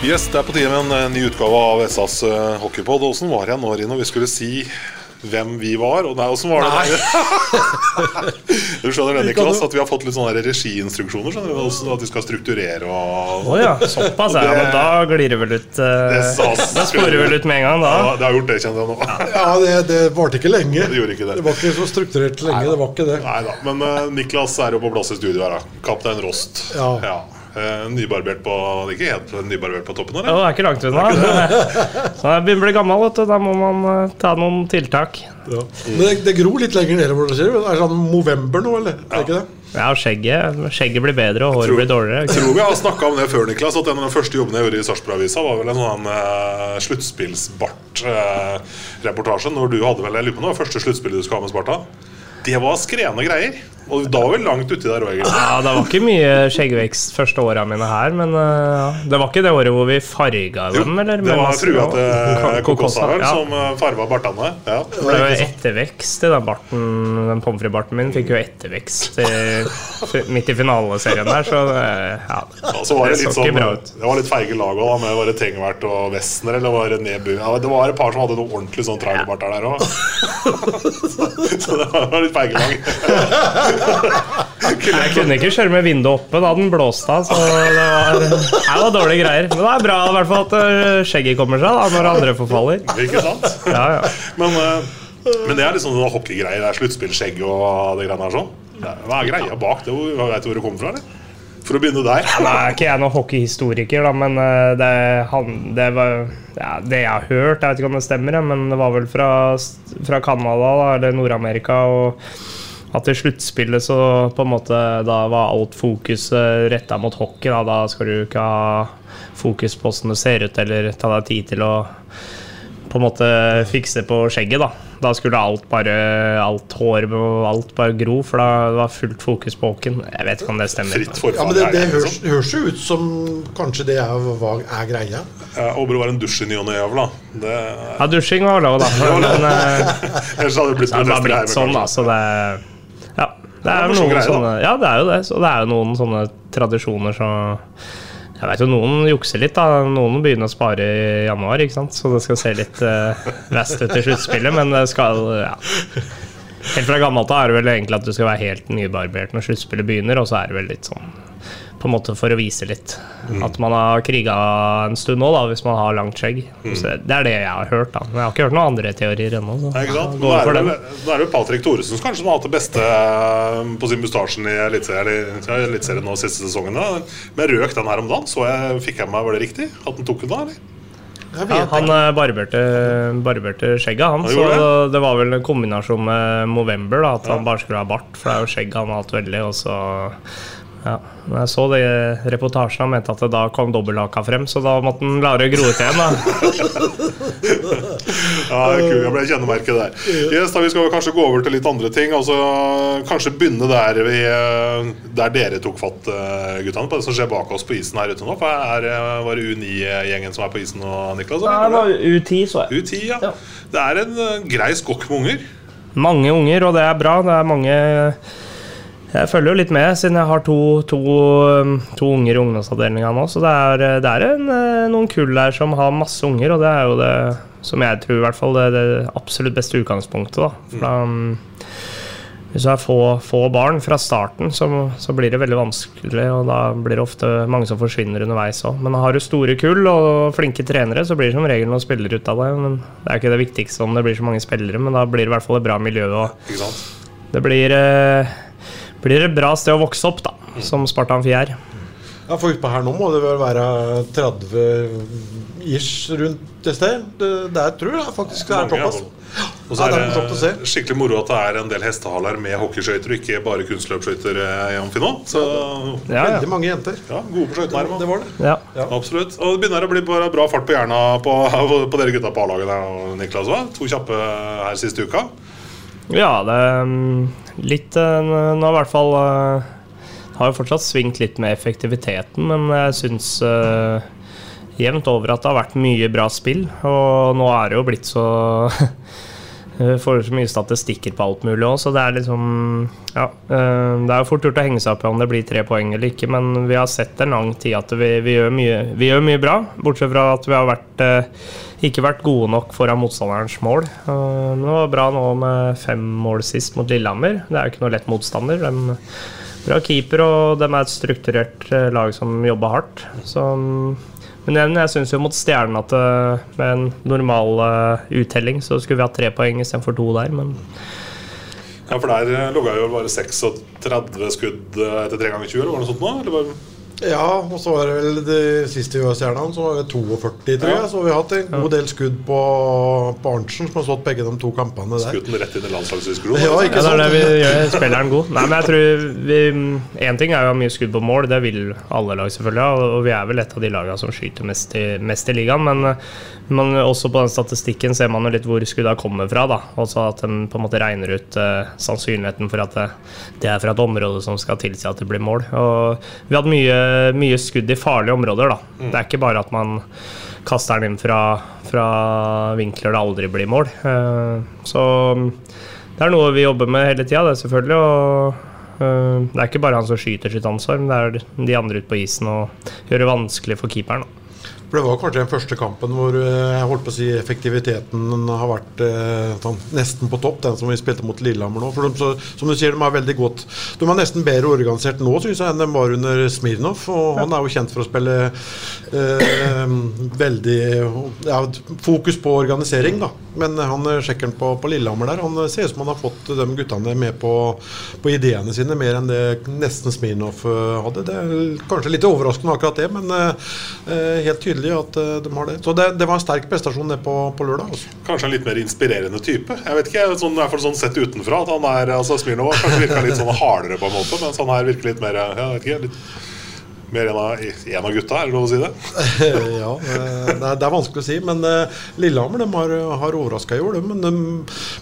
Yes, Det er på tide med en eh, ny utgave av SAs uh, hockeypod. Åssen var jeg nå, Rino? Vi skulle si hvem vi var. Og nei, åssen var det? du skjønner det, Niklas, at vi har fått litt sånne her regiinstruksjoner. Skjønner du, også, At vi skal strukturere og oh, ja, såpass. Ja, men da glir det vel ut uh, Det sas- Da sporer det vel ut med en gang, da. ja, Det har gjort det, kjenner jeg nå. Ja, det, det varte ikke lenge. Det gjorde ikke det. Det var ikke så strukturert lenge. det var ikke det. Nei da. Men uh, Niklas er jo på plass i studio her, da. Kaptein Rost. Ja. Eh, nybarbert på Ikke helt nybarbert på toppen, Jo, det er ikke langt unna. Så jeg begynner å bli gammel, vet du. Da må man eh, ta noen tiltak. Ja. Men det, det gror litt lenger nedover. Ser du? Det er sånn november nå, eller? Er ikke det? Ja, skjegget, skjegget blir bedre, og håret tror- blir dårligere. Jeg tror vi har snakka om det før, Niklas. At en av de første jobbene jeg gjorde i Sarpsborg-avisa, var vel en sånn uh, sluttspillsbart-reportasje. Når du hadde vel, jeg lurer på noe, første sluttspillet du skulle ha med Sparta. Det var skrene greier. Og da var vi langt uti der òg. Ja, Det var ikke mye skjeggvekst første åra mine her, men uh, det var ikke det året hvor vi farga dem, eller? Det var frua til Kokosa ja. som farga bartene. Ja. Det ble jo ettervekst i den barten Den pommes frites-barten min fikk jo ettervekst i, midt i finaleserien der, så det, ja, så var det, det litt sånn, ikke bra ut. det var litt feige lag òg, med var det Tengvert og Wessner eller var det Nebu? Ja, det var et par som hadde noe ordentlig sånn trailerbart der òg. så det var litt feige lag. Jeg kunne ikke kjøre med vinduet oppe da den blåste av, så det var, det var dårlige greier. Men det er bra i hvert fall at eh, skjegget kommer seg da, når andre forfaller. Ikke sant? Ja, ja. Men, eh, men det er liksom sånne hockeygreier. Det er sluttspillskjegg og det greiene her sånn. Hva er greia bak det? Veit du hvor det kommer fra? eller? For å begynne der. Nå er ikke jeg noen hockeyhistoriker, da, men eh, det, han, det var ja, Det jeg har hørt, jeg vet ikke om det stemmer, men det var vel fra, fra Canada da, eller Nord-Amerika. og at i sluttspillet så på en måte da var alt fokus retta mot hockey. Da. da skal du ikke ha fokus på hvordan det ser ut, eller ta deg tid til å på en måte fikse på skjegget. Da Da skulle alt bare alt hår og alt bare gro, for da var fullt fokus på hockeyen. Jeg vet ikke om det stemmer. Fritt. Ja, men det, det det, høres, liksom. høres jo ut som kanskje det er, hva er greia. Ja, Håper være var en dusj i ny og ne, jævla. Det, Ja, dusjing var lov, da. Men eh, ellers hadde det blitt det protester her, blitt sånn, da. Så det Ja. Det er jo noen sånne Ja, det er jo det. Så det er jo noen sånne tradisjoner så Jeg vet jo noen jukser litt, da. Noen begynner å spare i januar, ikke sant. Så det skal se litt uh, vest ut i sluttspillet, men det skal Ja. Helt fra gammelt av er det vel egentlig at du skal være helt nybarbert når sluttspillet begynner, og så er det vel litt sånn på en måte for å vise litt Mm. at man har kriga en stund nå, da, hvis man har langt skjegg. Mm. Det er det jeg har hørt, da. Men jeg har ikke hørt noen andre teorier ennå. Nå er det, nå er det jo Patrick Thoresen som kanskje har hatt det beste eh, på sin mustasjen i Eliteserien ja, nå siste sesongen. Da. Men røk den her om dagen. Så jeg, fikk jeg meg, var det riktig? At den tok den da, eller? Ja, han eh, barberte, barberte skjegget, han. Så det var vel en kombinasjon med Movember, da, at han bare skulle ha bart. For det er jo skjegg han har hatt veldig, og så ja. Men jeg så det i reportasjen han mente at det da kom dobbelthaka frem, så da måtte han klare å gro ut igjen. da Ja, kult. Jeg ble kjennemerket der. Yes, da Vi skal kanskje gå over til litt andre ting. Altså, kanskje begynne der, vi, der dere tok fatt, eh, guttene. På det som skjer bak oss på isen her ute nå. For er, eh, Var det U9-gjengen som er på isen nå, Niklas? Nei, det var U10, så jeg. U10, ja. Ja. Det er en eh, grei skokk med unger. Mange unger, og det er bra. Det er mange Jeg følger jo litt med, siden jeg har to, to, um, to unger i ungdomsavdelinga nå. Så det er, det er en, eh, noen kull der som har masse unger, og det er jo det som jeg tror i hvert fall det, det absolutt beste utgangspunktet. da. For da um, hvis du har få, få barn fra starten, så, så, blir det veldig vanskelig. Og da blir det ofte mange som forsvinner underveis òg. Men har du store kull og flinke trenere, så blir det som regel noen spillere ut av det. Men det er ikke det viktigste om det blir så mange spillere, men da blir det i hvert fall et bra miljø. Og det blir, eh, blir et bra sted å vokse opp, da, som Spartan 4 er. Ja, for utpå her nå må det vel være 30 ish rundt et sted. Det, der tror jeg faktisk det er topp. Og så er det skikkelig moro at det er en del hestehaler med hockeyskøyter, og ikke bare kunstløpsskøyter i Amfi. Så ja, ja. Veldig mange jenter. Ja, Gode på skøytenerv. Det var det. Ja. Absolutt. Og det begynner å bli bra fart på hjerna på, på dere gutta på A-laget der, Niklas. Også. To kjappe her siste uka. Ja, det er mm, litt Nå Nå i hvert fall eh, har jo fortsatt svingt litt med effektiviteten, men jeg syns uh, jevnt over at det har vært mye bra spill. Og nå er det jo blitt så Får så mye statistikker på alt mulig òg, så det er liksom Ja. Uh, det er jo fort gjort å henge seg opp i om det blir tre poeng eller ikke, men vi har sett en lang tid at vi, vi, gjør, mye, vi gjør, mye, bra. Bortsett fra at vi har vært, uh, ikke vært gode nok foran motstanderens mål. det var bra nå med fem mål sist mot Lillehammer. Det er jo ikke noe lett motstander. De bra keeper, og de er et strukturert eh, lag som jobber hardt. Så, men igjen, jeg syns jo mot Stjernen at eh, med en normal uttelling så skulle vi hatt tre poeng istedenfor to der, men Ja, for der lå jo bare 36 skudd etter tre ganger 20, eller var det noe sånt nå? Eller bare ja, og så var det vel det siste US-stjernene, så var det 42, tror jeg. Så vi har hatt en god del skudd på, på Arntzen, som har stått begge de to kampene der. Skutt den rett inn i landslagsdiskusjonen? Ja, ikke sant? Ja, det er det vi gjør spilleren god. Nei, men jeg tror vi Én ting er jo å ha mye skudd på mål, det vil alle lag selvfølgelig ha. Og vi er vel et av de lagene som skyter mest i, mest i ligaen. Men, men, også på den statistikken ser man jo litt hvor skudda kommer fra. da Også at de på en måte regner ut uh, sannsynligheten for at det, det, er fra et område som skal tilsi at det blir mål. Og vi har hatt mye mye skudd i farlige områder. Da. Mm. Det er ikke bare at man kaster den inn fra, fra vinkler det aldri blir mål. Uh, så det er noe vi jobber med hele tida, det selvfølgelig. Og uh, det er ikke bare han som skyter sitt ansvar, men det er de andre ute på isen og gjør det vanskelig for keeperen. Da. For Det var kanskje den første kampen hvor eh, jeg holdt på å si effektiviteten har vært eh, sånn, nesten på topp, den som vi spilte mot Lillehammer nå. For de, så, som du sier, de er veldig godt De er nesten bedre organisert nå, syns jeg, enn de var under Smirnov. Og han er jo kjent for å spille eh, veldig ja, fokus på organisering, da. Men han sjekker sjekkeren på, på Lillehammer der, han ser ut som han har fått de guttene med på, på ideene sine, mer enn det nesten Smirnov hadde. Det er kanskje litt overraskende akkurat det, men eh, helt tydelig tydelig at eh, de har det. Så det, det var en sterk prestasjon på, på lørdag. Også. Kanskje en litt mer inspirerende type. Jeg vet ikke, sånn, i hvert sånn Sett utenfra at han er altså Smirnov kanskje virka litt sånn hardere på en måte, mens han her virker litt mer jeg vet ikke, litt mer en av, en av gutta, er det lov å si det? ja, det er, det er, vanskelig å si. Men uh, Lillehammer de har, har overraska i år, de, men, de,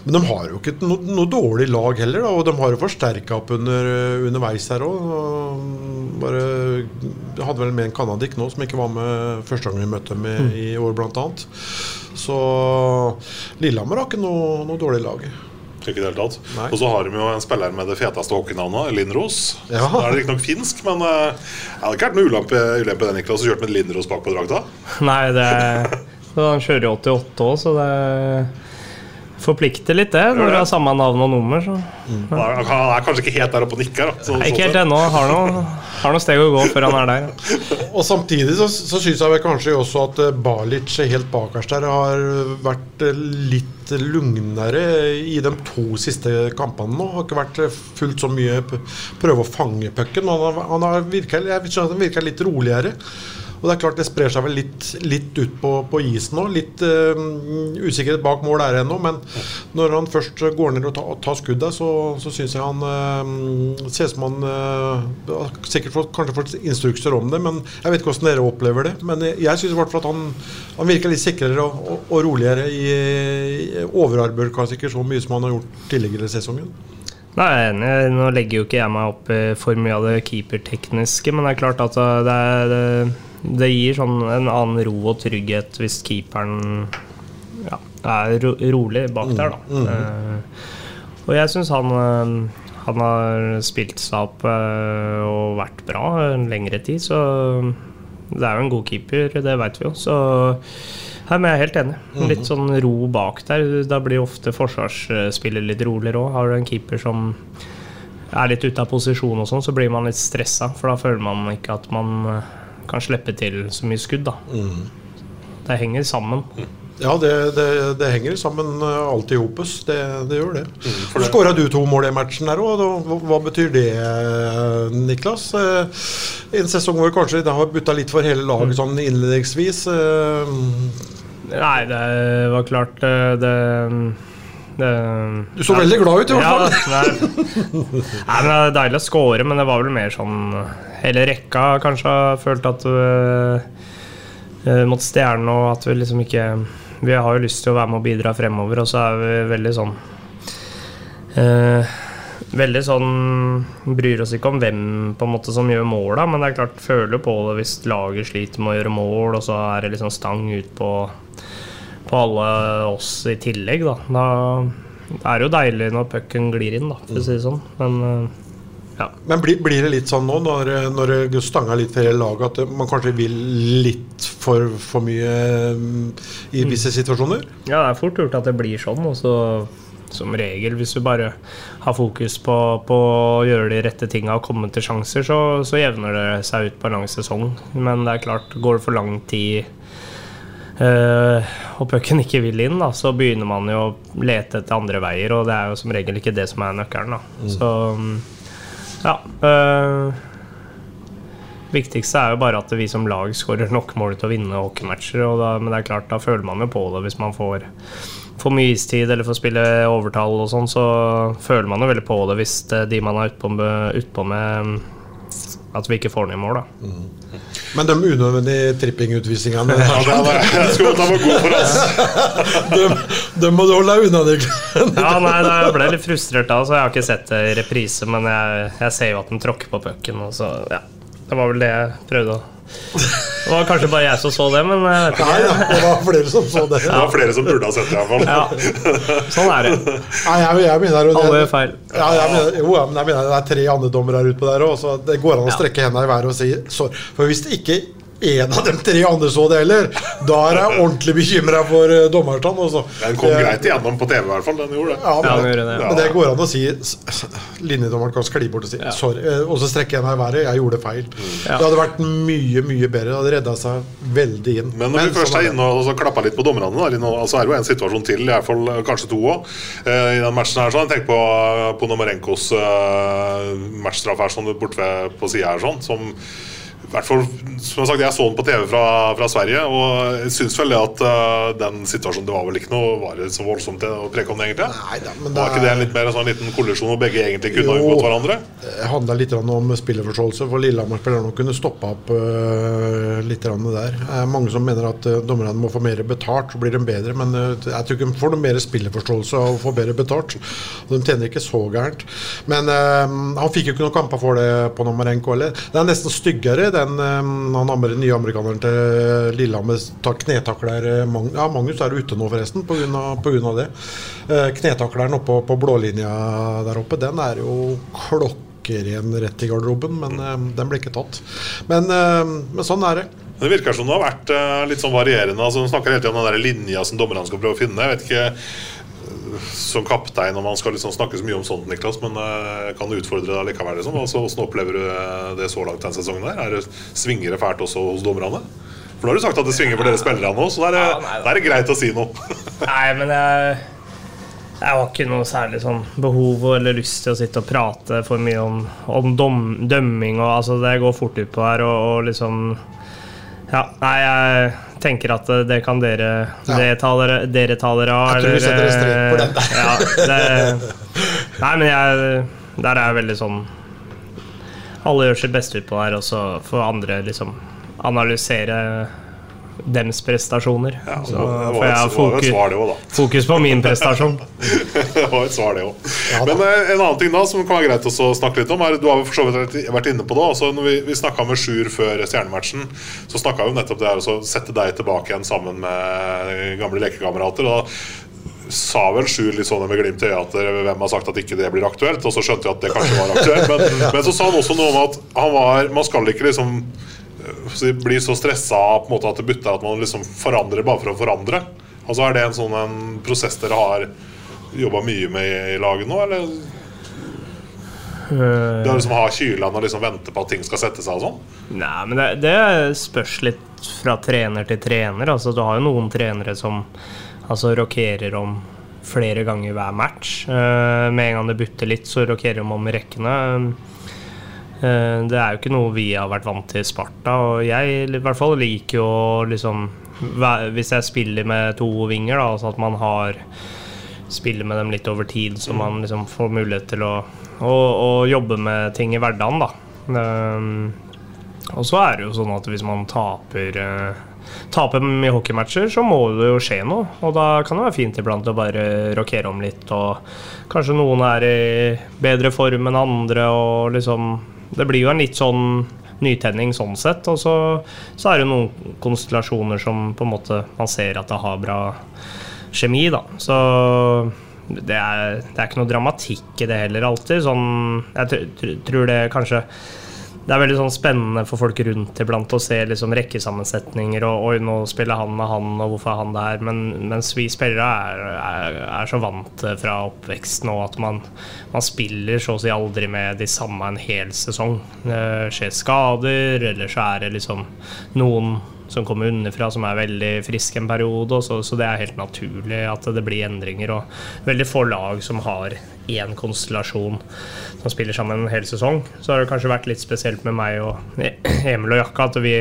men, de, har jo ikke noe, noe dårlig lag heller. Da, og de har jo forsterka opp under, underveis her òg. Bare hadde vel med en canadic nå som ikke var med første gang vi møtte dem i, mm. i år, bl.a. Så Lillehammer har ikke noe, noe dårlig lag. Ikke det hele tatt. Og så har de jo en spiller med det feteste hockeynavnet, Lindros. Ja. Da er det riktignok finsk, men uh, det hadde ikke vært noe ulempe, ulempe den Niklas, å kjøre med Lindros bak på drakta? Nei, det, han kjører jo 88 òg, så det forplikter litt, det, når du har samme navn og nummer. Så. Mm. Han er kanskje ikke helt der oppe og nikker? Så, Nei, ikke helt ennå. Har noe, har noe steg å gå før han er der. og Samtidig så, så syns jeg vel kanskje også at eh, Balic helt bakerst der har vært eh, litt lugnere i de to siste kampene nå. Har ikke vært fullt så mye prøve å fange pucken. Han har, han har han virker litt roligere. Og det er klart det sprer seg vel litt, litt ut på, på isen nå. Litt uh, usikkerhet bak mål er det ennå, men når han først går ned og tar, tar skuddet, så, så syns jeg han uh, ser ut som han uh, Sikkert fått, kanskje fått instrukser om det, men jeg vet ikke hvordan dere opplever det. Men jeg syns i hvert fall at han, han virker litt sikrere og, og, og roligere i, overarbeider kanskje ikke så mye som han har gjort tidligere i sesongen. Nei, Nå legger jo ikke jeg meg opp for mye av det keepertekniske, men det er klart at det er det gir sånn en annen ro og trygghet hvis keeperen ja, er ro rolig bak der, da. Mm, mm. Uh, og jeg syns han, uh, han har spilt seg opp uh, og vært bra en lengre tid, så det er jo en god keeper, det veit vi jo. Så her, men jeg er helt enig. Litt sånn ro bak der. Da blir ofte forsvarsspillet litt roligere òg. Har du en keeper som er litt ute av posisjon, og sånn, så blir man litt stressa. For da føler man ikke at man eh, kan slippe til så mye skudd. da Det henger sammen. Ja, det, det, det henger sammen eh, alt i hopus. Det, det gjør det. Så skåra du to mål i matchen der òg. Hva, hva betyr det, eh, Niklas? Eh, I en sesong hvor kanskje det har butta litt for hele laget sånn innledningsvis. eh, Nei, det var klart eh, det, det Du så veldig glad ut, i hvert Ja, fall. nei. nei, men Det er deilig å score, men det var vel mer sånn Hele rekka kanskje har følt at uh, mot stjernene og at vi liksom ikke Vi har jo lyst til å være med og bidra fremover, og så er vi veldig sånn uh, Veldig sånn Bryr oss ikke om hvem på en måte som gjør måla, men det er klart føler på det hvis laget sliter med å gjøre mål, og så er det liksom stang ut på, på alle oss i tillegg, da. Da er det jo deilig når pucken glir inn, da, for å si det sånn. Men eh, ja. Men blir, blir det litt sånn nå, når, når det stanga litt for hele laget, at man kanskje vil litt for, for mye mm, i visse situasjoner? Ja, det er fort gjort at det blir sånn. Og så som regel, hvis du bare har fokus på, på å gjøre de rette tinga og komme til sjanser, så, så jevner det seg ut på en lang sesong. Men det er klart, går det for lang tid eh, og pucken ikke vil inn, da, så begynner man jo å lete etter andre veier, og det er jo som regel ikke det som er nøkkelen. Da. Så mm, ja. eh, viktigste er jo bare at vi som lag skårer nok mål til å vinne hockeymatcher. Og da, men det er klart, da føler man jo på det hvis man får for mye istid eller får spille overtall og sånn, så føler man jo veldig på det hvis de man er utpå med, utpå med at vi ikke får ned mål, da. Men de unødvendige trippingutvisningene Ja, var, jeg skulle ta meg god for oss. de, de må du holde deg unna, Ja, nei, da jeg ble litt frustrert da, så jeg har ikke sett det i reprise, men jeg, jeg ser jo at den tråkker på pucken, så ja. Det var vel det jeg prøvde å Det var kanskje bare jeg som så det, men jeg vet Nei, ikke. ja, det var flere som så det. Det var flere som burde ha sett det, iallfall. Ja. Sånn er det. Nei, jeg, jeg mener det- Alle gjør feil. Ja, jeg mener, jo, men jeg mener det er tre andre dommere her ute der òg, så det går an å strekke hendene i været og si sorry. For hvis det ikke en av de tre andre så det heller, da er jeg ordentlig bekymra for uh, dommerstand. altså. Den kom Det- greit igjennom på TV, i hvert fall. Den gjorde det. Ja, men, Ja, den gjorde det, ja. men det går an å si Linjedommeren kan skli bort og si sorry, eh, og så strekke henda i været. Jeg gjorde feil. Det hadde vært mye, mye bedre. Det hadde redda seg veldig inn. Men når vi først sånn er inne og så klappa litt på dommerne, da, Lino, altså er det jo en situasjon til, i hvert fall eh, kanskje to òg, i den matchen her. sånn, Tenk på Ponomarenkos uh, matchstraff her sånn borte ved- på sida her, sånn, som hvert fall, som sagt, jeg så den på TV fra, fra Sverige, og jeg syns vel det at uh, den situasjonen Det var vel ikke noe Var det så voldsomt det å preke om det, egentlig? Nei da, men var ikke det det en litt mer en sånn liten kollisjon hvor begge egentlig kunne ha unngått hverandre? Det handla litt om spillerforståelse, for Lillehammer-spillerne kunne stoppa opp uh, litt der. Det er mange som mener at uh, dommerne må få mer betalt, så blir de bedre. Men eh, jeg tror ikke de får noe mer spillerforståelse av å få bedre betalt. Og de tjener ikke så gærent. Men eh, han fikk jo ikke noen kamper for det på Nomarenko heller. Det er nesten styggere, den eh, han nye amerikaneren til Lillehammer knetakler eh, Ja, Magnus er ute nå, forresten, pga. det. Eh, knetakleren oppe på blålinja der oppe, den er jo klokkeren rett i garderoben, men eh, den ble ikke tatt. Men, eh, men sånn er det. Det virker som det har vært eh, litt sånn varierende. Altså, snakker hele tiden om den der linja som dommerne skal prøve å finne. Jeg vet ikke som kaptein og man skal liksom snakke så mye om sånt, Niklas, men jeg kan utfordre deg likevel. Liksom. Altså, hvordan opplever du eh, det så langt denne sesongen? her? Er det Svinger det fælt også hos dommerne? For nå har du sagt at det svinger for dere spillere nå, så da er det, Ja, er det greit å si noe. Nei, men jeg jeg har ikke noe særlig sånn behov eller lyst til å sitte og prate for mye om, om dom, dømming. Og, altså, det går fort utpå her, og, og liksom Ja, nei, jeg tenker at det kan dere Ja. det taler, dere, taler av. Jeg tror vi setter en strek på den der. Ja, det, nei, men jeg Der er jeg veldig sånn Alle gjør sitt beste utpå her, og så får andre liksom analysere dems prestasjoner. Ja, så det får jeg fokus, også, fokus på min prestasjon. det var et svar, det òg. Men eh, en annen ting da som kan være greit også å snakke litt om, er Du har for så vidt vært- inne på det. Altså, når vi vi snakka med Sjur før stjernematchen, så snakka vi om nettopp det her å sette deg tilbake igjen sammen med gamle lekekamerater. Da sa vel Sjur litt sånn med glimt i øyet at eh, hvem har sagt at ikke det blir aktuelt? Og så skjønte vi at det kanskje var aktuelt. Men, men så sa han også noe om at han var Man skal ikke liksom så blir så stressa på en måte at det butter at man liksom forandrer bare for å forandre? Altså Er det en sånn en prosess dere har jobba mye med i laget nå, eller? Eh, Det å liksom ha kylene og liksom vente på at ting skal sette seg og sånn? Nei, men det, det spørs litt fra trener til trener. Altså, du har jo noen trenere som altså, rokerer om flere ganger hver match. Uh, med en gang det butter litt, så rokerer de om i rekkene. Eh, det er jo ikke noe vi har vært vant til i Sparta, og jeg i hvert fall liker jo liksom Hvis jeg spiller med to vinger, da, altså at man har spiller med dem litt over tid, så man liksom får mulighet til å, å, å jobbe med ting i hverdagen, da. Um, og så er det jo sånn at hvis man taper eh, Taper mye hockeymatcher, så må det jo skje noe. Og da kan det være fint iblant å bare rokere om litt, og kanskje noen er i bedre form enn andre, og liksom Det blir jo en litt sånn nytenning sånn sett. Og så, så er det noen konstellasjoner som på en måte man ser at det har bra kjemi, da. Så det er, det er ikke noe dramatikk i det heller alltid. Sånn, jeg tr tr tror det kanskje Det er veldig sånn spennende for folk rundt iblant å se liksom rekkesammensetninger og Oi, nå spiller han med han, og hvorfor er han der? Men, mens vi spillere er, er, er så vant fra oppvekst og at man, man spiller så å si aldri med de samme en hel sesong. Det skjer skader, eller så er det liksom noen som kommer underfra, som er veldig friske en periode. Så, så det er helt naturlig at det blir endringer. Og veldig få lag som har én konstellasjon som spiller sammen en hel sesong. Så har det kanskje vært litt spesielt med meg og Emil og Jakka at vi,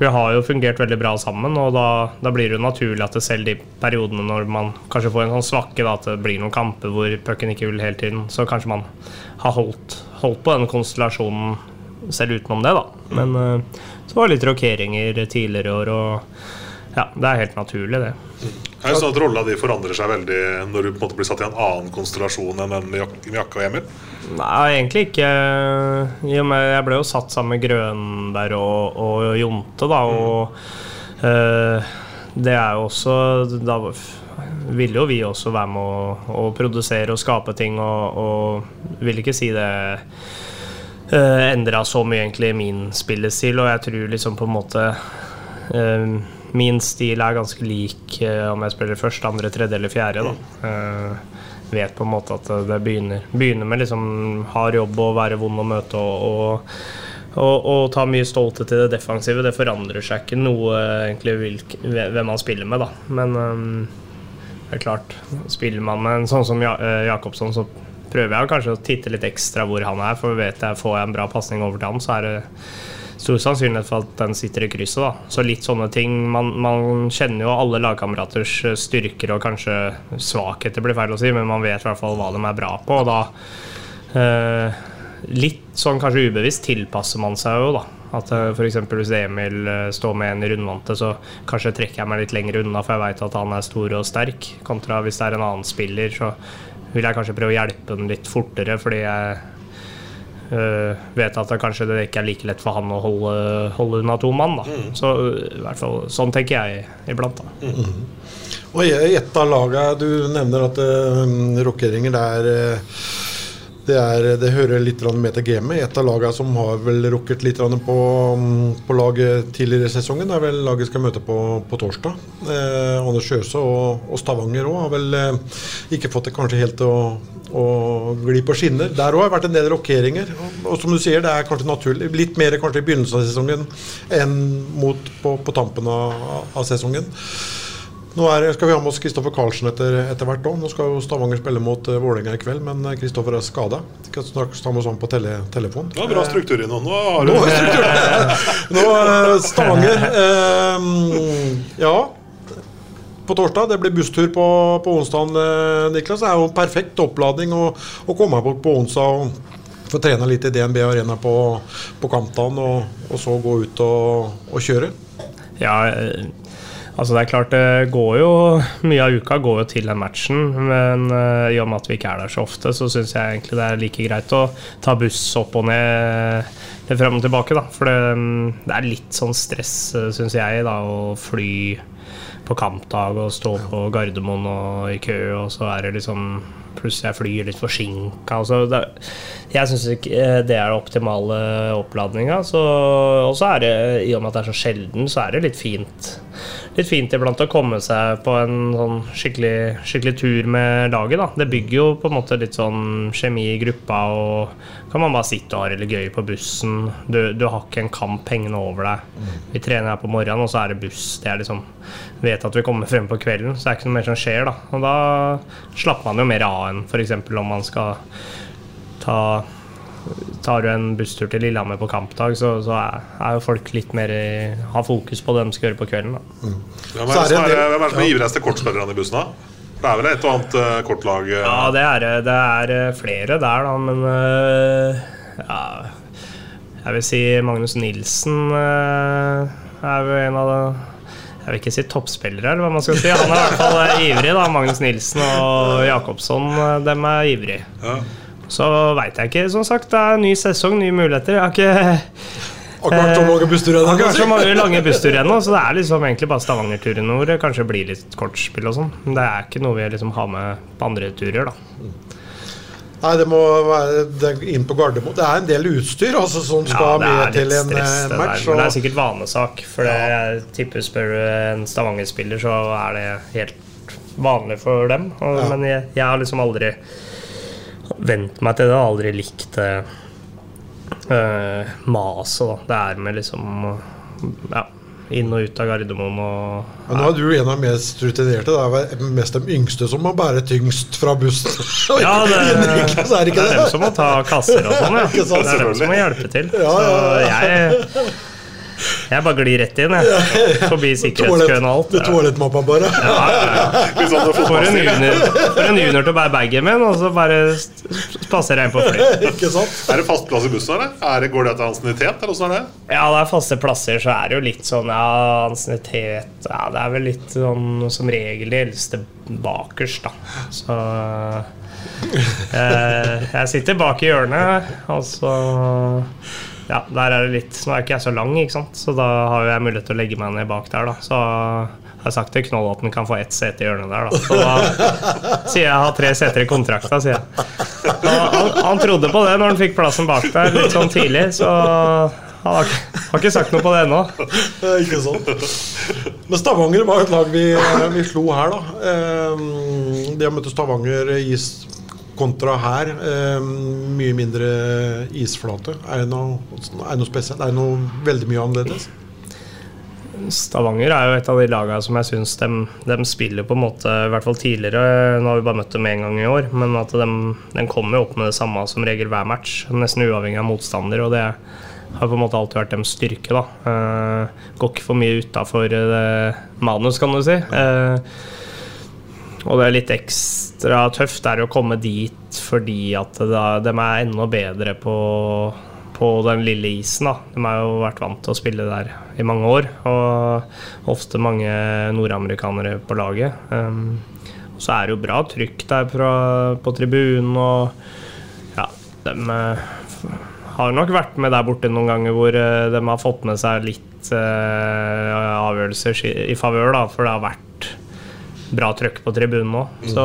vi har jo fungert veldig bra sammen. Og da, da blir det jo naturlig at det selv de periodene når man kanskje får en sånn svakke, at det blir noen kamper hvor pucken ikke vil hele tiden, så kanskje man har holdt, holdt på den konstellasjonen selv utenom det, da. Men eh, så var det litt rokeringer tidligere i år, og ja, det er helt naturlig, det. Er det sånn at rolla di forandrer seg veldig når du på en måte blir satt i en annen konstellasjon enn den med Jakke og Emil? Nei, egentlig ikke. Jeg ble jo satt sammen med Grønberg og, og Jonte, da, og eh, det er jo også Da ville jo vi også være med å, å produsere og skape ting, og, og vil ikke si det uh, endra så mye egentlig i min spillestil, og jeg tror liksom på en måte uh, Min stil er ganske lik uh, om jeg spiller først, andre, tredje eller fjerde. Da. uh, vet på en måte at det begynner, begynner med liksom hard jobb og være vond å møte og, og, og, og ta mye stolthet til det defensive. Det forandrer seg ikke noe egentlig hvilk, hvem man spiller med, da. Men um, det er klart, spiller man med en sånn som ja, eh, Jakobsson, så prøver jeg kanskje å titte litt ekstra hvor han er, for vet jeg får jeg en bra pasning over til han, så er det stor sannsynlighet for at den sitter i krysset. da. Så litt sånne ting. Man, man kjenner jo alle lagkameraters eh, styrker og kanskje svakheter, blir feil å si, men man vet i hvert fall hva de er bra på. Og da eh, Litt sånn kanskje ubevisst tilpasser man seg jo, da. At eh, f.eks. hvis Emil eh, står med en i rundvante, så kanskje trekker jeg meg litt lenger unna, for jeg veit at han er stor og sterk. Kontra hvis det er en annen spiller, så vil jeg kanskje prøve å hjelpe den litt fortere, fordi jeg øh, vet at det kanskje det ikke er like lett for han å holde, holde unna to mann. Da. Så øh, i hvert fall sånn tenker jeg iblant. Da. Og i ett av lagene Du nevner at uh, rokeringer det er, eh, det, er, det hører litt med til gamet. Et av lagene som har vel rukket litt på, mm, på laget tidligere i sesongen, er vel laget skal møte på, på torsdag. Eh, Anders Sjøse og, og Stavanger òg har vel eh, ikke fått det kanskje helt til å, å gli på skinner. Der òg har det vært en del rokeringer. Og, og som du sier, det er kanskje naturlig. Litt mer kanskje i begynnelsen av sesongen enn mot på, på tampen av, av sesongen. Nå er, skal vi ha med oss Kristoffer Karlsen etter, etter hvert òg. Nå skal jo Stavanger spille mot uh, Vålerenga i kveld, men Kristoffer er skada. Skal snart ta med oss han på tele, telefon. Det var bra struktur i nå. Nå har du Nå struktur. Nå er Stavanger eh, Ja. På torsdag. Det blir busstur på, på onsdag, eh, Niklas. Det er jo en perfekt oppladning å, å komme bort på onsdag og få trene litt i DNB Arena på, på kampdagen, og, og så gå ut og, og kjøre. Ja, eh, altså det er klart det går jo Mye av uka går jo til den matchen, men eh, i og med at vi ikke er der så ofte, så syns jeg egentlig det er like greit å ta buss opp og ned det frem og tilbake, da. For det, det er litt sånn stress, syns jeg, da, å fly på kampdag og stå på Gardermoen og i kø, og så er det liksom Pluss jeg flyr litt forsinka. Altså jeg syns ikke eh, det er den optimale oppladninga. Og så er det, i og med at det er så sjelden, så er det litt fint litt fint iblant å komme seg på en sånn skikkelig, skikkelig tur med laget. da. Det bygger jo på en måte litt sånn kjemi i gruppa, og kan man bare sitte og ha det gøy på bussen. Du, du har ikke en kamp hengende over deg. Vi trener her på morgenen, og så er det buss. Det er liksom Vet at vi kommer frem på kvelden, så det er ikke noe mer som skjer, da. Og da slapper man jo mer av enn f.eks. om man skal ta tar du en busstur til Lillehammer på kampdag, så, så er, er, jo folk litt mer har fokus på det de skal gjøre på kvelden. Mm. Hvem er det som er, er, er ivrigste kortspillerne i bussen, da? Det er vel et og annet uh, kortlag? Uh... Ja, det er, det er uh, flere der, da, men ja, Jeg vil si Magnus Nilsen er jo en av de jeg vil ikke si toppspillere, eller hva man skal si. Han er i hvert fall ivrig. da Magnus Nilsen og Jakobsson, dem er ivrige. Ja. Så veit jeg ikke, som sagt. Det er ny sesong, nye muligheter. Jeg har ikke Akkurat så mange bussturer ennå. Akkurat så mange lange bussturer ennå. Så det er liksom egentlig bare Stavanger-turene hvor det kanskje blir litt kortspill og sånn. Det er ikke noe vi liksom har med på andre turer, da. Nei, det må være inn på Gardermoen. Det er en del utstyr altså, som skal ja, med til en stress, eh, match. Det, men det er sikkert vanesak. For ja. jeg tipper spør du en Stavanger-spiller, så er det helt vanlig for dem. Og, ja. Men jeg, jeg har liksom aldri vent meg til det. Jeg har aldri likt det uh, maset det er med liksom ja, inn og ut av Gardermoen og Men Nå er du en av de mest rutinerte. Det er mest de yngste som må bære tyngst fra bussen. ja, det, det, er, det er dem som må ta kasser og sånn, ja. Det er dem som må hjelpe til. Så jeg jeg bare glir rett inn, jeg. Forbi sikkerhetskøen og alt. Du toalettmappa bare? Ja, ja, ja. For en junior, for en junior til å bære bagen min, og så bare spasserer jeg inn på fly. Ikke sant? Er det fast plass i bussen, eller? Er det, går det etter ansiennitet, eller åssen er det? Ja, det er faste plasser, så er det jo litt sånn ja, ansiennitet Ja, det er vel litt sånn som regel de eldste bakerst, da. Så eh, jeg sitter bak i hjørnet, og så ja, der er det litt Nå er ikke jeg så lang, ikke sant? så da har jeg mulighet til å legge meg ned bak der. da Så jeg har sagt til Knoll at han kan få ett sete i hjørnet der. Da. Så da sier jeg har tre seter i kontrakta, sier jeg. Han, han, trodde på det når han fikk plassen bak der litt sånn tidlig, så han har har ikke sagt noe på det ennå. Ikke sant. Men Stavanger var et lag vi, vi slo her, da. Det de har møtt Stavanger i kontra her. Eh, mye mindre isflate. Er det noe, noe spesielt? Er det noe veldig mye annerledes? Stavanger er jo et av de lagene som jeg syns de, de, spiller på en måte I hvert fall tidligere, nå har vi bare møtt dem én gang i år, men at de, de kommer jo opp med det samme som regel hver match. Nesten uavhengig av motstander. og det har på en måte alltid vært deres styrke. da. Uh, går ikke for mye utafor uh, manus, kan du si. Uh, og det er litt ekstra tøft er å komme dit fordi at de er enda bedre på, på den lille isen. Da. De har jo vært vant til å spille der i mange år. Og ofte mange nordamerikanere på laget. Um, så er det jo bra trykk der fra, på tribunen, og ja, de uh, har nok vært med der borte noen ganger hvor uh, de har fått med seg litt uh, avgjørelser i favør, da, for det har vært bra trøkk på tribunen nå. Så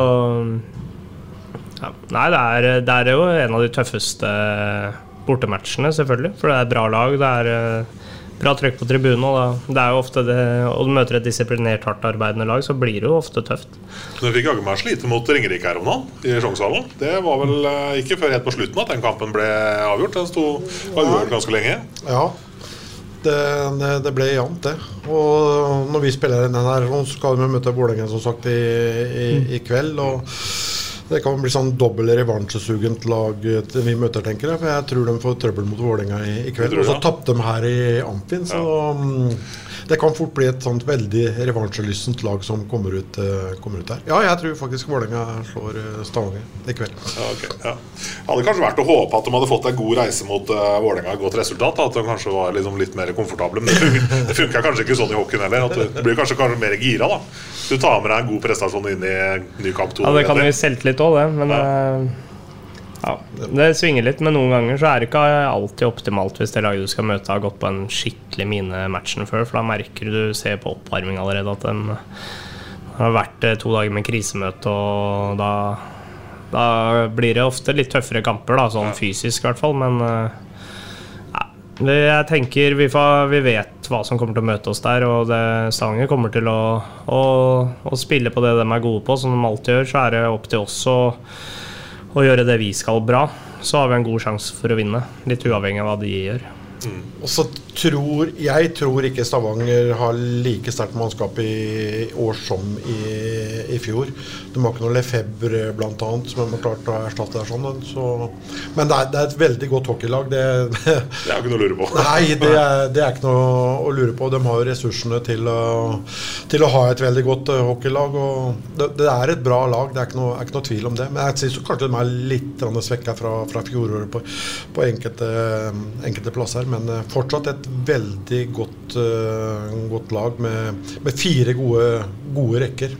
ja. Nei, det er, det er, jo en av de tøffeste bortematchene, selvfølgelig. For det er et bra lag. Det er eh, bra trøkk på tribunen. Og det er jo ofte det, og du møter et disiplinert, hardt arbeidende lag, så blir det jo ofte tøft. Du fikk jaggu meg slite mot Ringerike her om dagen, i Sjongshallen. Det var vel eh, ikke før helt på slutten at den kampen ble avgjort. Den sto avgjort ganske lenge. Ja, det, det, ble jevnt, det. Og når vi spiller denne her, så skal vi møte Vålerengen som sagt i, i, i, kveld. Og det kan bli sånn dobbel revansjesugent lag vi møter, tenker jeg. For jeg tror de får trøbbel mot Vålerenga i, i, kveld. Og så tapte de her i Amfin, så ja det kan fort bli et sånt veldig revansjelystent lag som kommer ut, uh, kommer ut, der. Ja, jeg tror faktisk Vålerenga slår uh, Stavanger i kveld. Ja, okay, ja. Hadde kanskje vært å håpe at de hadde fått en god reise mot uh, Vålerenga, godt resultat. At de kanskje var liksom litt mer komfortable. Men det funka kanskje ikke sånn i hockeyen heller. At du blir kanskje, kanskje mer gira da. Du tar med deg en god prestasjon inn i ny kamp to. Ja, det kan jo selvtillit òg, det. Men ja. Ja, Det svinger litt, men noen ganger så er det ikke alltid optimalt hvis det laget du skal møte, har gått på en skikkelig mine-matchen før. For da merker du, du ser på oppvarming allerede, at de har vært eh, to dager med krisemøte, og da, da blir det ofte litt tøffere kamper, da, sånn fysisk i hvert fall. Men eh, ja, jeg tenker vi, får, vi vet hva som kommer til å møte oss der, og det, Stavanger kommer til å, å, å spille på det de er gode på, som de alltid gjør. Så er det opp til oss å, å gjøre det vi skal bra. Så har vi en god sjanse for å vinne, litt uavhengig av hva de gjør. Og så tror Jeg tror ikke Stavanger har like sterkt mannskap i år som i, i fjor. De har ikke noe Lefebvre bl.a. som de har klart å erstatte der. sånn så, Men det er, det er et veldig godt hockeylag. Det, Det er ikke noe å lure på. Nei, det er, det er ikke noe å lure på. De har jo ressursene til å, til å ha et veldig godt eh, hockeylag. Det, det er et bra lag, det er ikke noe, er ikke noe tvil om det. Men jeg syns kanskje de er litt svekka fra, fra fjoråret på, på enkelte, enkelte plasser. Men eh, fortsatt et veldig godt, eh, godt lag med, med fire gode, gode rekker.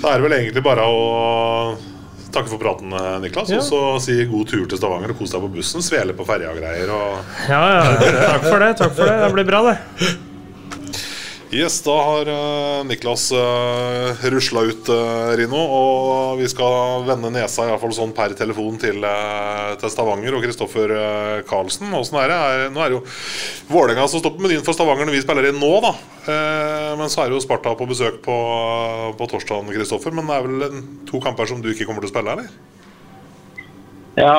Da er det vel egentlig bare å takke for praten, Niklas. Ja. Og så si god tur til Stavanger og kos deg på bussen. Svele på ferja og greier. Og Ja, ja, takk for det. takk for Det Det blir bra, det. Yes, da har uh, Niklas uh, rusla ut, uh, Rino. Og vi skal vende nesa i hvert fall sånn per telefon til, eh, til Stavanger og Kristoffer uh, Karlsen. Åssen er det? Er, nå er det jo Vålerenga som står på menyen for Stavanger når vi spiller inn nå, da. Eh, men så er det jo Sparta på besøk på, på torsdagen, Kristoffer. Men det er vel to kamper som du ikke kommer til å spille, eller? Ja.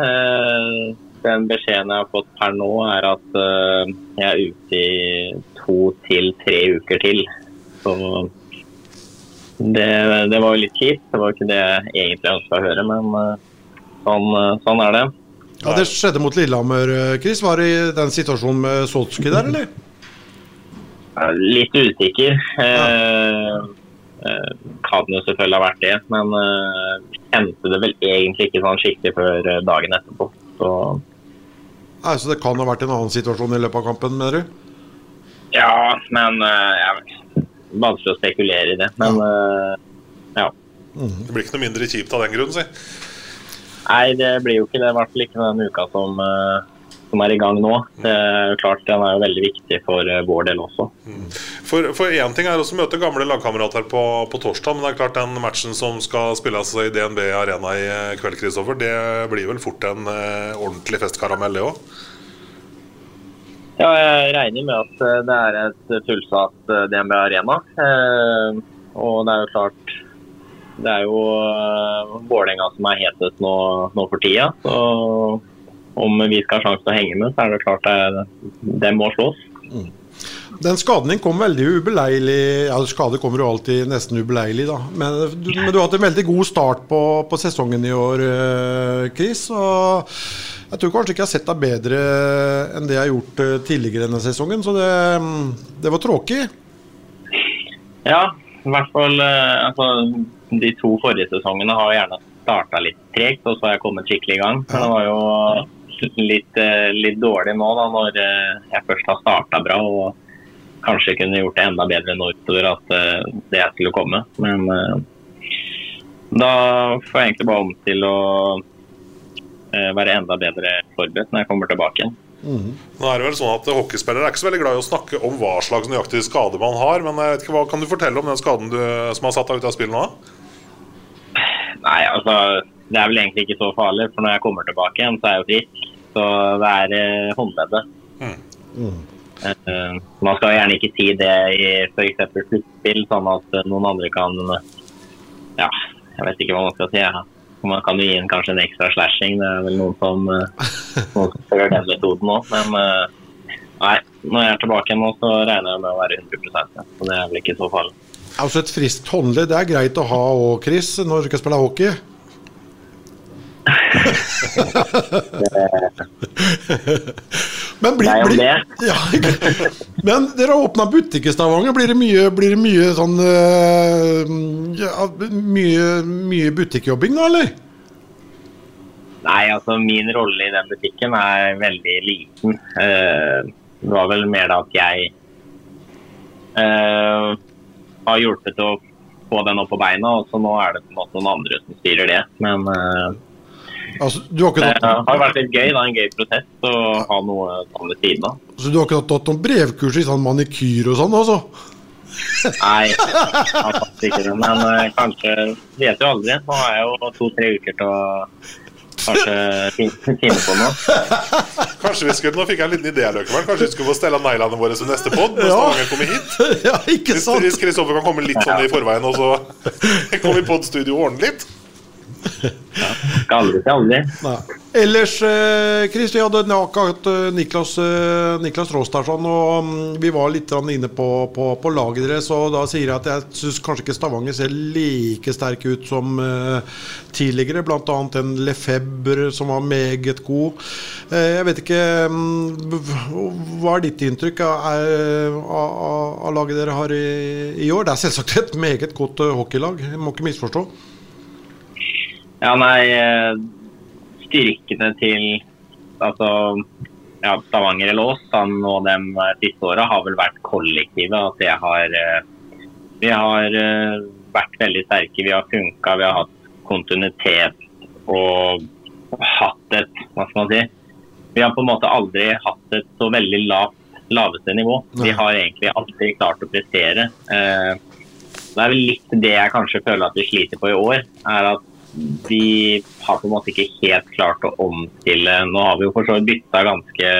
Eh, den beskjeden jeg har fått per nå, er at eh, jeg er ute i to til tre uker til. Så det, det var jo litt kjipt. Det var ikke det jeg egentlig ønska å høre, men eh, sånn, eh, sånn er det. Ja, Det skjedde mot Lillehammer, eh, Chris. Var det i den situasjonen med Solskij der, eller? Er Litt usikker. Ja. eh, kan jo selvfølgelig ha vært det, men kjente det vel egentlig ikke sånn skikkelig før dagen etterpå. Så Nei, Så det kan ha vært en annen situasjon i løpet av kampen, mener du? ja, men uh, jeg, vanskelig å spekulere i det. Men eh, ja. Det blir ikke noe mindre kjipt av den grunn, si. Nei, det blir jo ikke det. I hvert fall ikke den uka som, eh, som er i gang nå. Det jo klart, Den er jo veldig viktig for eh, vår del også. For, for én ting er å møte gamle lagkamerater på, på torsdag, men det er klart den matchen som skal spilles i DNB Arena i eh, kveld, Kristoffer, det blir vel fort en eh, ordentlig festkaramell, det òg? Ja, jeg regner med at eh, det er et fullsatt eh, DNB Arena. Eh, og det er jo klart Det er jo eh, Vålerenga som er hetest nå, nå for tida. Så om vi skal ha sjanse til å henge med, så er det klart det, det må slås. Den skaden din kom veldig ubeleilig. Ja, Skade kommer jo alltid nesten ubeleilig, da. Men du, men du har hatt en veldig god start på, på sesongen i år, eh, Chris. Og jeg tror kanskje ikke jeg har sett deg bedre enn det jeg har gjort eh, tidligere denne sesongen. Så det, mm, det var tråkig. Ja, i hvert fall eh, altså, De to forrige sesongene har gjerne starta litt tregt, og så har jeg kommet skikkelig i gang. Men det var jo litt, eh, litt dårlig nå da, når eh, jeg først har starta bra og kanskje kunne gjort det enda bedre nå utover at det er til skulle komme. Men eh, da får jeg egentlig bare om til å eh, være enda bedre forberedt når jeg kommer tilbake igjen. Nå er det vel sånn at Hockeyspillere er ikke så veldig glad i å snakke om hva slags nøyaktig skade man har. Men jeg vet ikke, hva kan du fortelle om den skaden du, som har satt deg ut av spill nå? Nei, altså det er vel egentlig ikke så farlig, for når jeg kommer tilbake igjen, så er jeg jo frisk. Så det er eh, håndleddet. Eh, man skal gjerne ikke si det i f.eks. sluttspill, sånn at eh, noen andre kan Ja, jeg vet ikke hva man skal si. Ja. Man kan jo gi en, kanskje en ekstra slashing. Det er vel noen som, noen som gjør den metoden òg. Men nei, når jeg er tilbake nå, så regner jeg med å være 100 ja. Så det er vel ikke så farlig. Altså Et friskt håndledd det er greit å ha òg, Chris, når du skal spille hockey. Men, blir, blir, ja, men dere har åpna butikk i Stavanger. Blir det mye, blir det mye sånn øh, ja, Mye, mye butikkjobbing da, eller? Nei, altså min rolle i den butikken er veldig liten. Eh, det var vel mer da at jeg uh, har hjulpet å få den opp på beina, og så nå er det på en måte noen andre som styrer det. Men eh, Altså, du har ikke Det har vært litt gøy, da, en gøy prosess å ha noe sånn ved siden av. så du har ikke tatt noen brevkurs i sånn manikyr og sånn, altså? Nei, ikke det. Men uh, kanskje Vet jo aldri. Nå har jeg jo to-tre uker til å kanskje finne på noe. Kanskje vi skulle, Nå fikk jeg en liten idé, Løkkeberg. Kanskje vi skulle få stelle neglene våre som neste pod når Ja. Stavanger kommer hit? ja, ikke sant? hvis Kristoffer kan komme litt sånn i forveien, og så komme i podstudio og ordner litt. Skal aldri si aldri. Nei. Ellers, eh, Chris, vi hadde akkurat eh, Niklas, eh, Niklas Råstadsson, og mm, vi var litt inne på, på, på laget deres. Og da sier jeg at jeg syns kanskje ikke Stavanger ser like sterk ut som tidligere. Annet en Lefebvre som var meget god. Jeg vet ikke mm, Hva er ditt inntrykk av, av, av, laget dere har i, i år? Det er selvsagt et meget godt hockeylag, jeg må ikke misforstå. Ja, nei eh, Styrkene til altså, ja, Stavanger eller oss og de eh, siste åra har vel vært kollektive. At det har eh, Vi har vært veldig sterke. Vi har funka, vi har hatt kontinuitet og hatt et Hva skal man si? Vi har på en måte aldri hatt et så veldig lavt laveste nivå. Vi har egentlig aldri klart å prestere. Det er vel litt det jeg kanskje føler at vi sliter på i år. er at vi har på en måte ikke helt klart å omstille Nå har vi jo for så vidt bytta ganske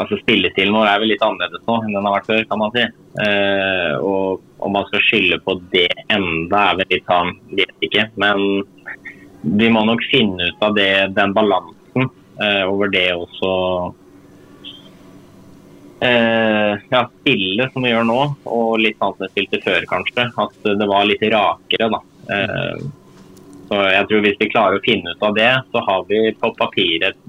altså Spillestilen vår er vel litt annerledes nå enn den har vært før, kan man si. Eh, og om man skal skylde på det enda, er vel litt sånn Vet ikke. Men vi må nok finne ut av det, den balansen eh, over det også eh, ja, spille som vi gjør nå, og litt sånn som vi spilte før, kanskje. At det var litt rakere, da. Eh, så jeg tror hvis vi klarer å finne ut av det, så har vi på papiret et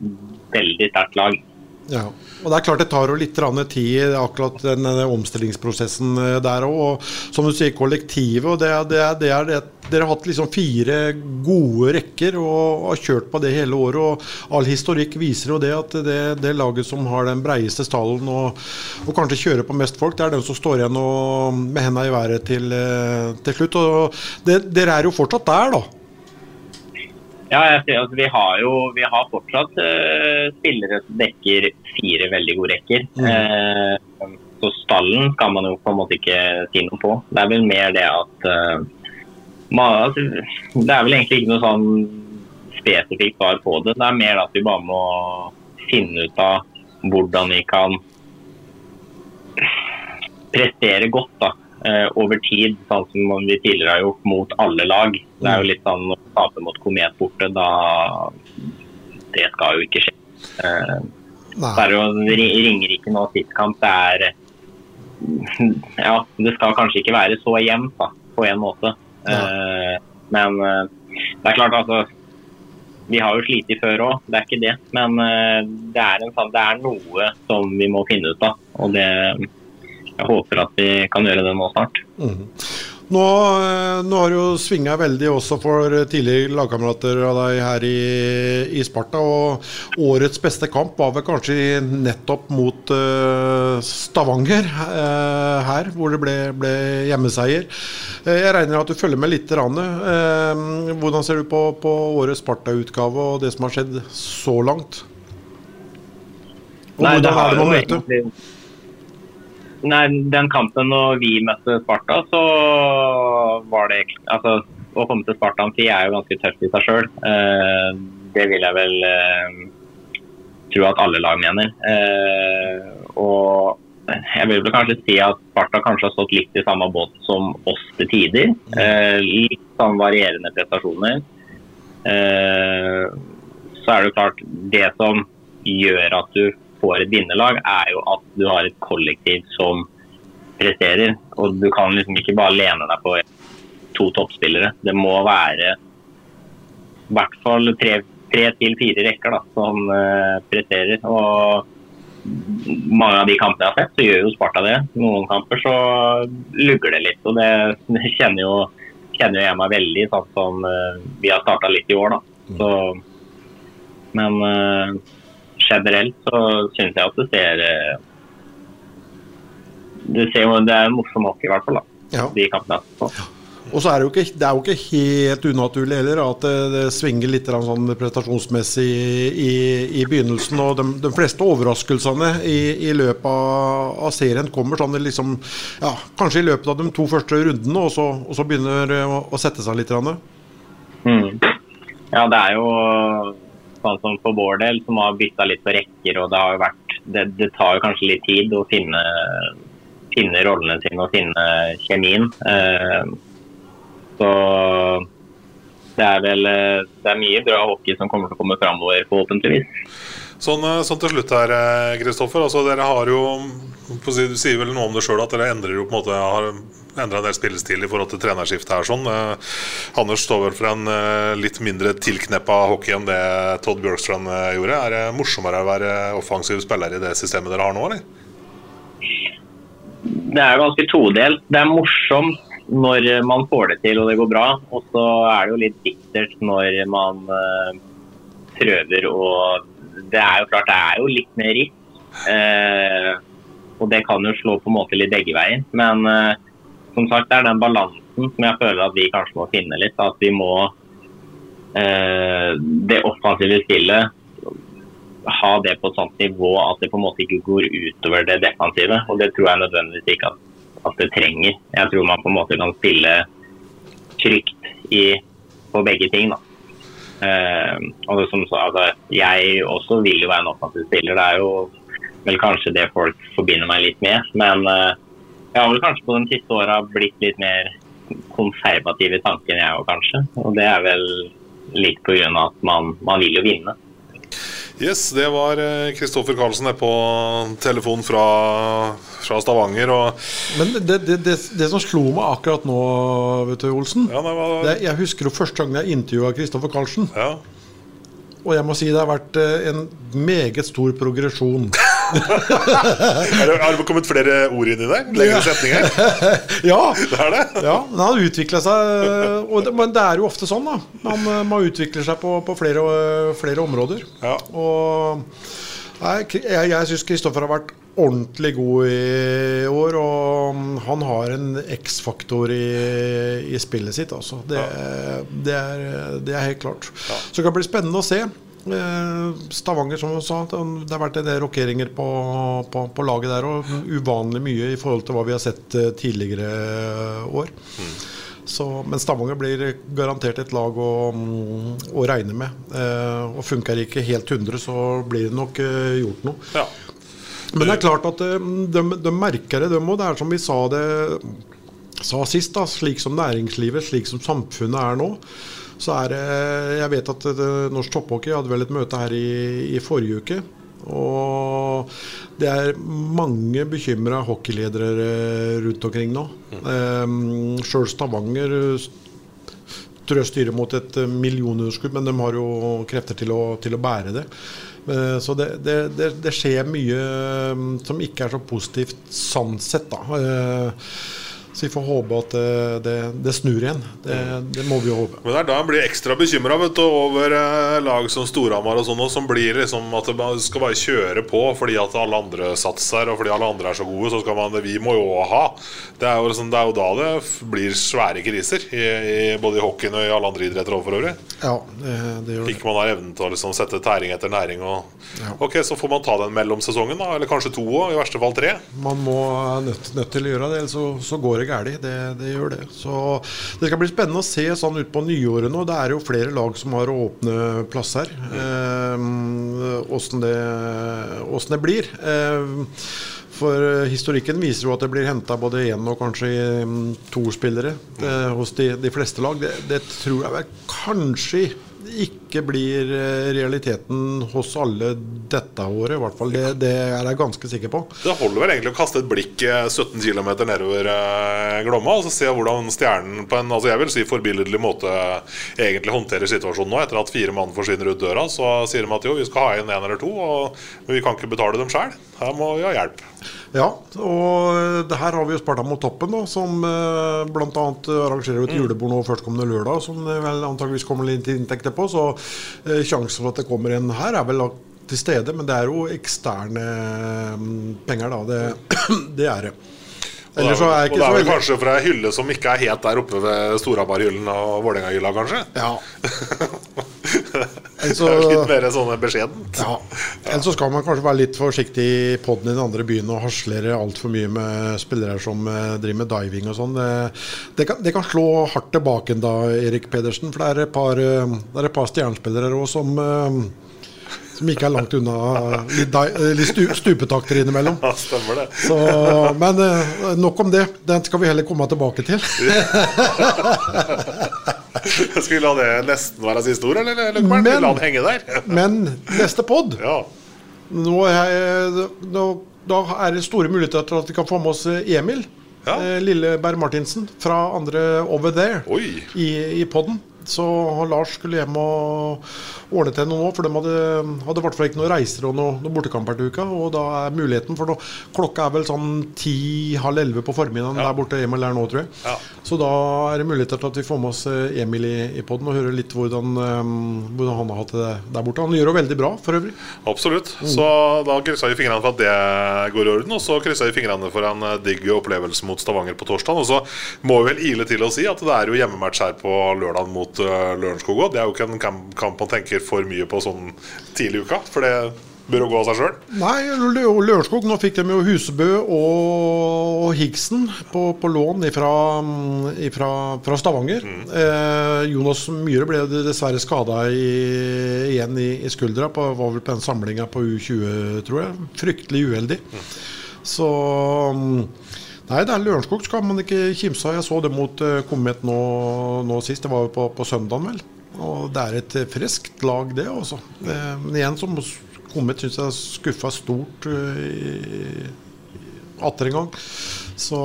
veldig sterkt lag. Ja, og Det er klart det tar jo litt tid, akkurat den, omstillingsprosessen eh, der òg. Og som du sier, kollektivet. og det, det, det er det, Dere har hatt liksom fire gode rekker og har kjørt på det hele året. og All historikk viser jo det at det, det laget som har den breieste stallen og, og kanskje kjører på mest folk, det er den som står igjen og, med henda i været til, eh, til slutt. og Dere er jo fortsatt der, da. Ja, jeg altså, vi har jo vi har fortsatt uh, spillere som dekker fire veldig gode rekker. Eh, så stallen skal man jo på en måte ikke si noe på. Det er vel mer det at uh, man, altså, Det er vel egentlig ikke noe sånn spesifikt svar på det. Det er mer at vi bare må finne ut av hvordan vi kan prestere godt da, eh, over tid, sånn som vi tidligere har gjort mot alle lag. Det er jo litt sånn å tape mot Komet borte, da Det skal jo ikke skje. Eh, Nei. Så er det jo Ri- Ringerike nå sist kamp, det er Ja, det skal kanskje ikke være så jevnt, da, på en måte. Eh, men eh, det er klart, altså vi har jo slitt før òg, det er ikke det. Men eh, det, er en, sånn- det er noe som vi må finne ut av. Og det, jeg håper at vi kan gjøre det nå snart. Mm. Nå, eh, nå har jo svinga veldig også for tidligere lagkamerater av deg her i, i Sparta. Og årets beste kamp var vel kanskje nettopp mot uh, Stavanger uh, her, hvor det ble, ble hjemmeseier. Uh, jeg regner med at du følger med litt. Rane. Hvordan ser du på, på årets Sparta-utgave og det som har skjedd så langt? Og Nei, det har jo egentlig- Nei, Den kampen når vi møtte Sparta, så var det altså, Å komme til Sparta Amfi er jo ganske tøft i seg sjøl. det vil jeg vel eh, tro at alle lag mener. Eh, og jeg vil vel kanskje si at Sparta kanskje har stått litt i samme båt som oss til tider. Eh, litt sånn varierende prestasjoner. Eh, så er det jo klart Det som gjør at du får et vinnerlag, er jo at du har et kollektiv som presterer. Og du kan liksom ikke bare lene deg på to toppspillere. Det må være i hvert fall tre, tre til fire rekker da, som uh, presterer. Og mange av de kampene jeg har sett, så gjør jo Sparta det. Noen kamper så lugger det litt. Og det, det kjenner, jo, kjenner jeg meg veldig, sånn som uh, vi har starta litt i år. da. Så, men eh, generelt så syns jeg at det ser eh, det ser det er en morsom hockey i hvert fall. da. Ja. De kampene. Og så er det, jo ikke, det er jo ikke helt unaturlig heller at det, det svinger litt sånn prestasjonsmessig i, i begynnelsen. Og de, de fleste overraskelsene i, i løpet av, av serien kommer sånn liksom ja, Kanskje i løpet av de to første rundene, og så, og så begynner det å, å sette seg litt. Mm. Ja, det er jo sånn som for vår del, som har bytta litt på rekker. og Det har jo vært, det, det tar jo kanskje litt tid å finne, finne rollene sine og finne kjemien. Eh, så det er vel det er mye bra hockey som kommer til å komme framover, forhåpentligvis. Sånn, sånn, til slutt her, Kristoffer. Altså, dere har jo Du sier vel noe om det sjøl, at dere endrer jo på en måte har endra en del spillestil i forhold til trenerskiftet her. sånn. Eh, Anders står vel for en eh, litt mindre tilkneppa hockey enn det Todd Bjørkstrand eh, gjorde. Er det morsommere å være offensiv spiller i det systemet dere har nå, eller? Det er ganske todelt. Det er morsomt når man får det til og det går bra. Og så er det jo litt bittert når man uh, prøver å Det er jo klart det er jo litt mer ritt. Eh, og det kan jo slå på en måte litt begge veier. Men uh, som sagt, det er den balansen som jeg føler at vi kanskje må finne litt. At vi må det offensive spillet ha det på et sånt nivå at det på en måte ikke går utover det defensive. Og det tror jeg nødvendigvis ikke at at det trenger. Jeg tror man på en måte kan spille trygt i, på begge ting. da. Uh, og det som, altså, jeg også vil jo være en offensiv spiller. Det er jo vel kanskje det folk forbinder meg litt med. Men uh, jeg har vel kanskje på de siste åra blitt litt mer konservativ i tanken, jeg òg, kanskje. Og det er vel litt pga. at man, man vil jo vinne. Yes, det var Kristoffer Karlsen på telefon fra, fra Stavanger. Men det, det, det, det, som slo meg akkurat nå, vet du, Olsen ja, var... Jeg husker jo første gang jeg intervjua Kristoffer Karlsen. Ja. Og jeg må si det har vært en meget stor progresjon. har det kommet flere ord inn i det? Lengre setninger? ja. Det er det? ja, den har utvikla seg. Det, men det er jo ofte sånn. da Man, man utvikler seg på, på flere, flere, områder. Ja. Og jeg, jeg, jeg syns Kristoffer har vært ordentlig god i år. Og han har en X-faktor i, i, spillet sitt. Altså. Det, ja. det, er, det, er, helt klart. Ja. Så det kan bli spennende å se. Eh, Stavanger, som du sa, det har vært en del rokeringer på, på, på, laget der. Og uvanlig mye i forhold til hva vi har sett eh, tidligere år. Mm. Så, men Stavanger blir garantert et lag å, å regne med. Eh, og funker ikke helt 100, så blir det nok eh, gjort noe. Ja. Men det er klart at eh, de, de merker det, de òg. Det er som vi sa det sa sist, da, slik som næringslivet, slik som samfunnet er nå så er det Jeg vet at Norsk Topphockey hadde vel et møte her i, i forrige uke. Og det er mange bekymra hockeyledere eh, rundt omkring nå. Mm. Um, Sjøl Stavanger tror jeg styrer mot et millionunderskudd, men de har jo krefter til å, til å bære det. Så det, det, det, det, skjer mye um, som ikke er så positivt sånn sett, da. Så vi får håpe at det, det, det snur igjen. Det, det, må vi jo håpe. Men Det er da en blir ekstra bekymra over eh, lag som Storhamar og sånn, som blir liksom at det skal bare kjøre på fordi at alle andre satser og fordi alle andre er så gode. Så skal man Vi må jo ha. Det er jo, liksom, det er jo da det blir svære kriser, i, i, både i hockeyen og i alle andre idretter for øvrig. Ja, det, gjør det. Ikke man har evnen til å liksom sette tæring etter næring. Og, ja. Ok, Så får man ta den mellom sesongen, da, eller kanskje to òg, i verste fall tre. Man må nødt, nødt til å gjøre det, ellers så, så går det galt. Det, det, gjør det. Så det skal bli spennende å se sånn ut på nyåret nå. Det er jo flere lag som har åpne plasser. Åssen eh, det, det, blir. Eh, for historikken viser jo at det blir henta både én og kanskje to spillere eh, hos de, de, fleste lag. Det, det tror jeg vel kanskje ikke blir eh, realiteten hos alle dette året. I hvert fall. Det, det, er jeg ganske sikker på. Det holder vel egentlig å kaste et blikk 17 eh, km nedover eh, Glomma og se hvordan stjernen på en altså jeg vil si forbilledlig måte egentlig håndterer situasjonen nå. Etter at fire mann forsvinner ut døra, så sier de at jo, vi skal ha inn en eller to, og, men vi kan ikke betale dem sjøl. Her må vi ha hjelp. Ja, og det her har vi jo Sparta mot toppen, da, som eh, bl.a. arrangerer et mm. julebord nå førstkommende lørdag, som det vel antageligvis kommer litt inntekter på. Så eh, sjansen for at det kommer en her, er vel til stede, men det er jo eksterne mm, penger, da. Det, det er det. Ellers så er og det er vel kanskje fra ei hylle som ikke er helt der oppe ved Storhamar-hyllen og Vålerenga-hylla, kanskje? Ja. er litt mer sånn beskjedent. Ja. Ellers så skal man kanskje være litt forsiktig i podden i den andre byen og harselere altfor mye med spillere som eh, driver med diving og sånn. Det, det, kan, det kan slå hardt tilbake da, Erik Pedersen. For det er et par, eh, det er et par stjernespillere òg som eh, som ikke er langt unna litt, litt stu, stupetakter innimellom. Ja, stemmer det. Så, men eh, nok om det. Den skal vi heller komme tilbake til. Skal vi la det nesten være siste ord, eller Løkkeberg? Men- La den henge der? Men neste pod Ja. Nå nå, Da er det store muligheter til at vi kan få med oss Emil. Ja. Lille Berr Martinsen fra andre Over There i, i podden. Så Lars skulle hjem og ordne til noe nå, for de hadde, hadde i hvert fall ikke noen reiser og noen, noe bortekamper til uka. Og da er muligheten for nå, Klokka er vel sånn ti-halv elleve på formiddagen der borte Emil er nå, tror jeg. Ja. Så da er det muligheter til at vi får med oss eh, Emil i, i podden og hører litt hvordan, eh, hvordan han har hatt det der borte. Han gjør det veldig bra, for øvrig. Absolutt. Mm. Så da kryssa vi fingrene for at det går i orden. Og så kryssa vi fingrene for en eh, digg opplevelse mot Stavanger på torsdag. Og så må vi vel ile til å si at det er jo hjemmematch her på lørdag mot uh, Lørenskog òg. Det er jo ikke en kamp, man tenker for mye på sånn tidlig i uka, for det bør jo gå av seg sjøl. Nei, Lø- Lørenskog, nå fikk de jo Husebø og Higsen på, på lån ifra, ifra, fra Stavanger. Eh, Jonas Myhre ble dessverre skada igjen i, i skuldra, på, var vel på den samlinga på U20, tror jeg. Fryktelig uheldig. Så mm, Nei, det er Lørenskog skal man ikke kimse av. Jeg så det mot eh, Komet nå, nå sist. Det var jo på, på søndagen, vel. Og det er et eh, friskt lag, det også. Eh, Men igjen som Komet syns jeg skuffa stort eh, atter en gang. Så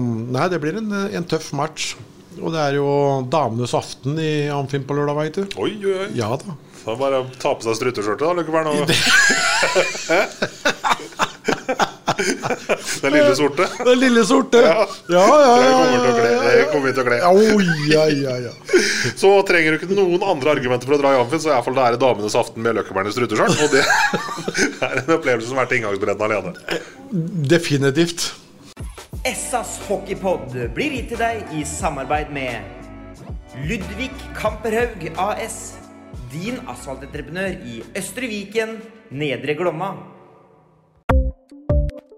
Nei, det blir en, en tøff match. Og det er jo damenes aften i Amfin på lørdag, veit du. Oi, oi, oi. Ja da. Så bare ta på seg struteskjørtet, da, Løkkeberg. Den lille sorte. Den lille sorte. Ja, Ja, ja. Det kommer vi til å kle. Ja, ja, ja. Så trenger du ikke noen andre argumenter for å dra i Amfin, så iallfall det er damenes aften med Løkkeberg i. Og det er en opplevelse som er til inngangsbilletten alene. Definitivt. Essas hockeypod blir gitt til deg i samarbeid med Ludvig Kamperhaug AS. Din asfaltentreprenør i Østre Viken, Nedre Glomma.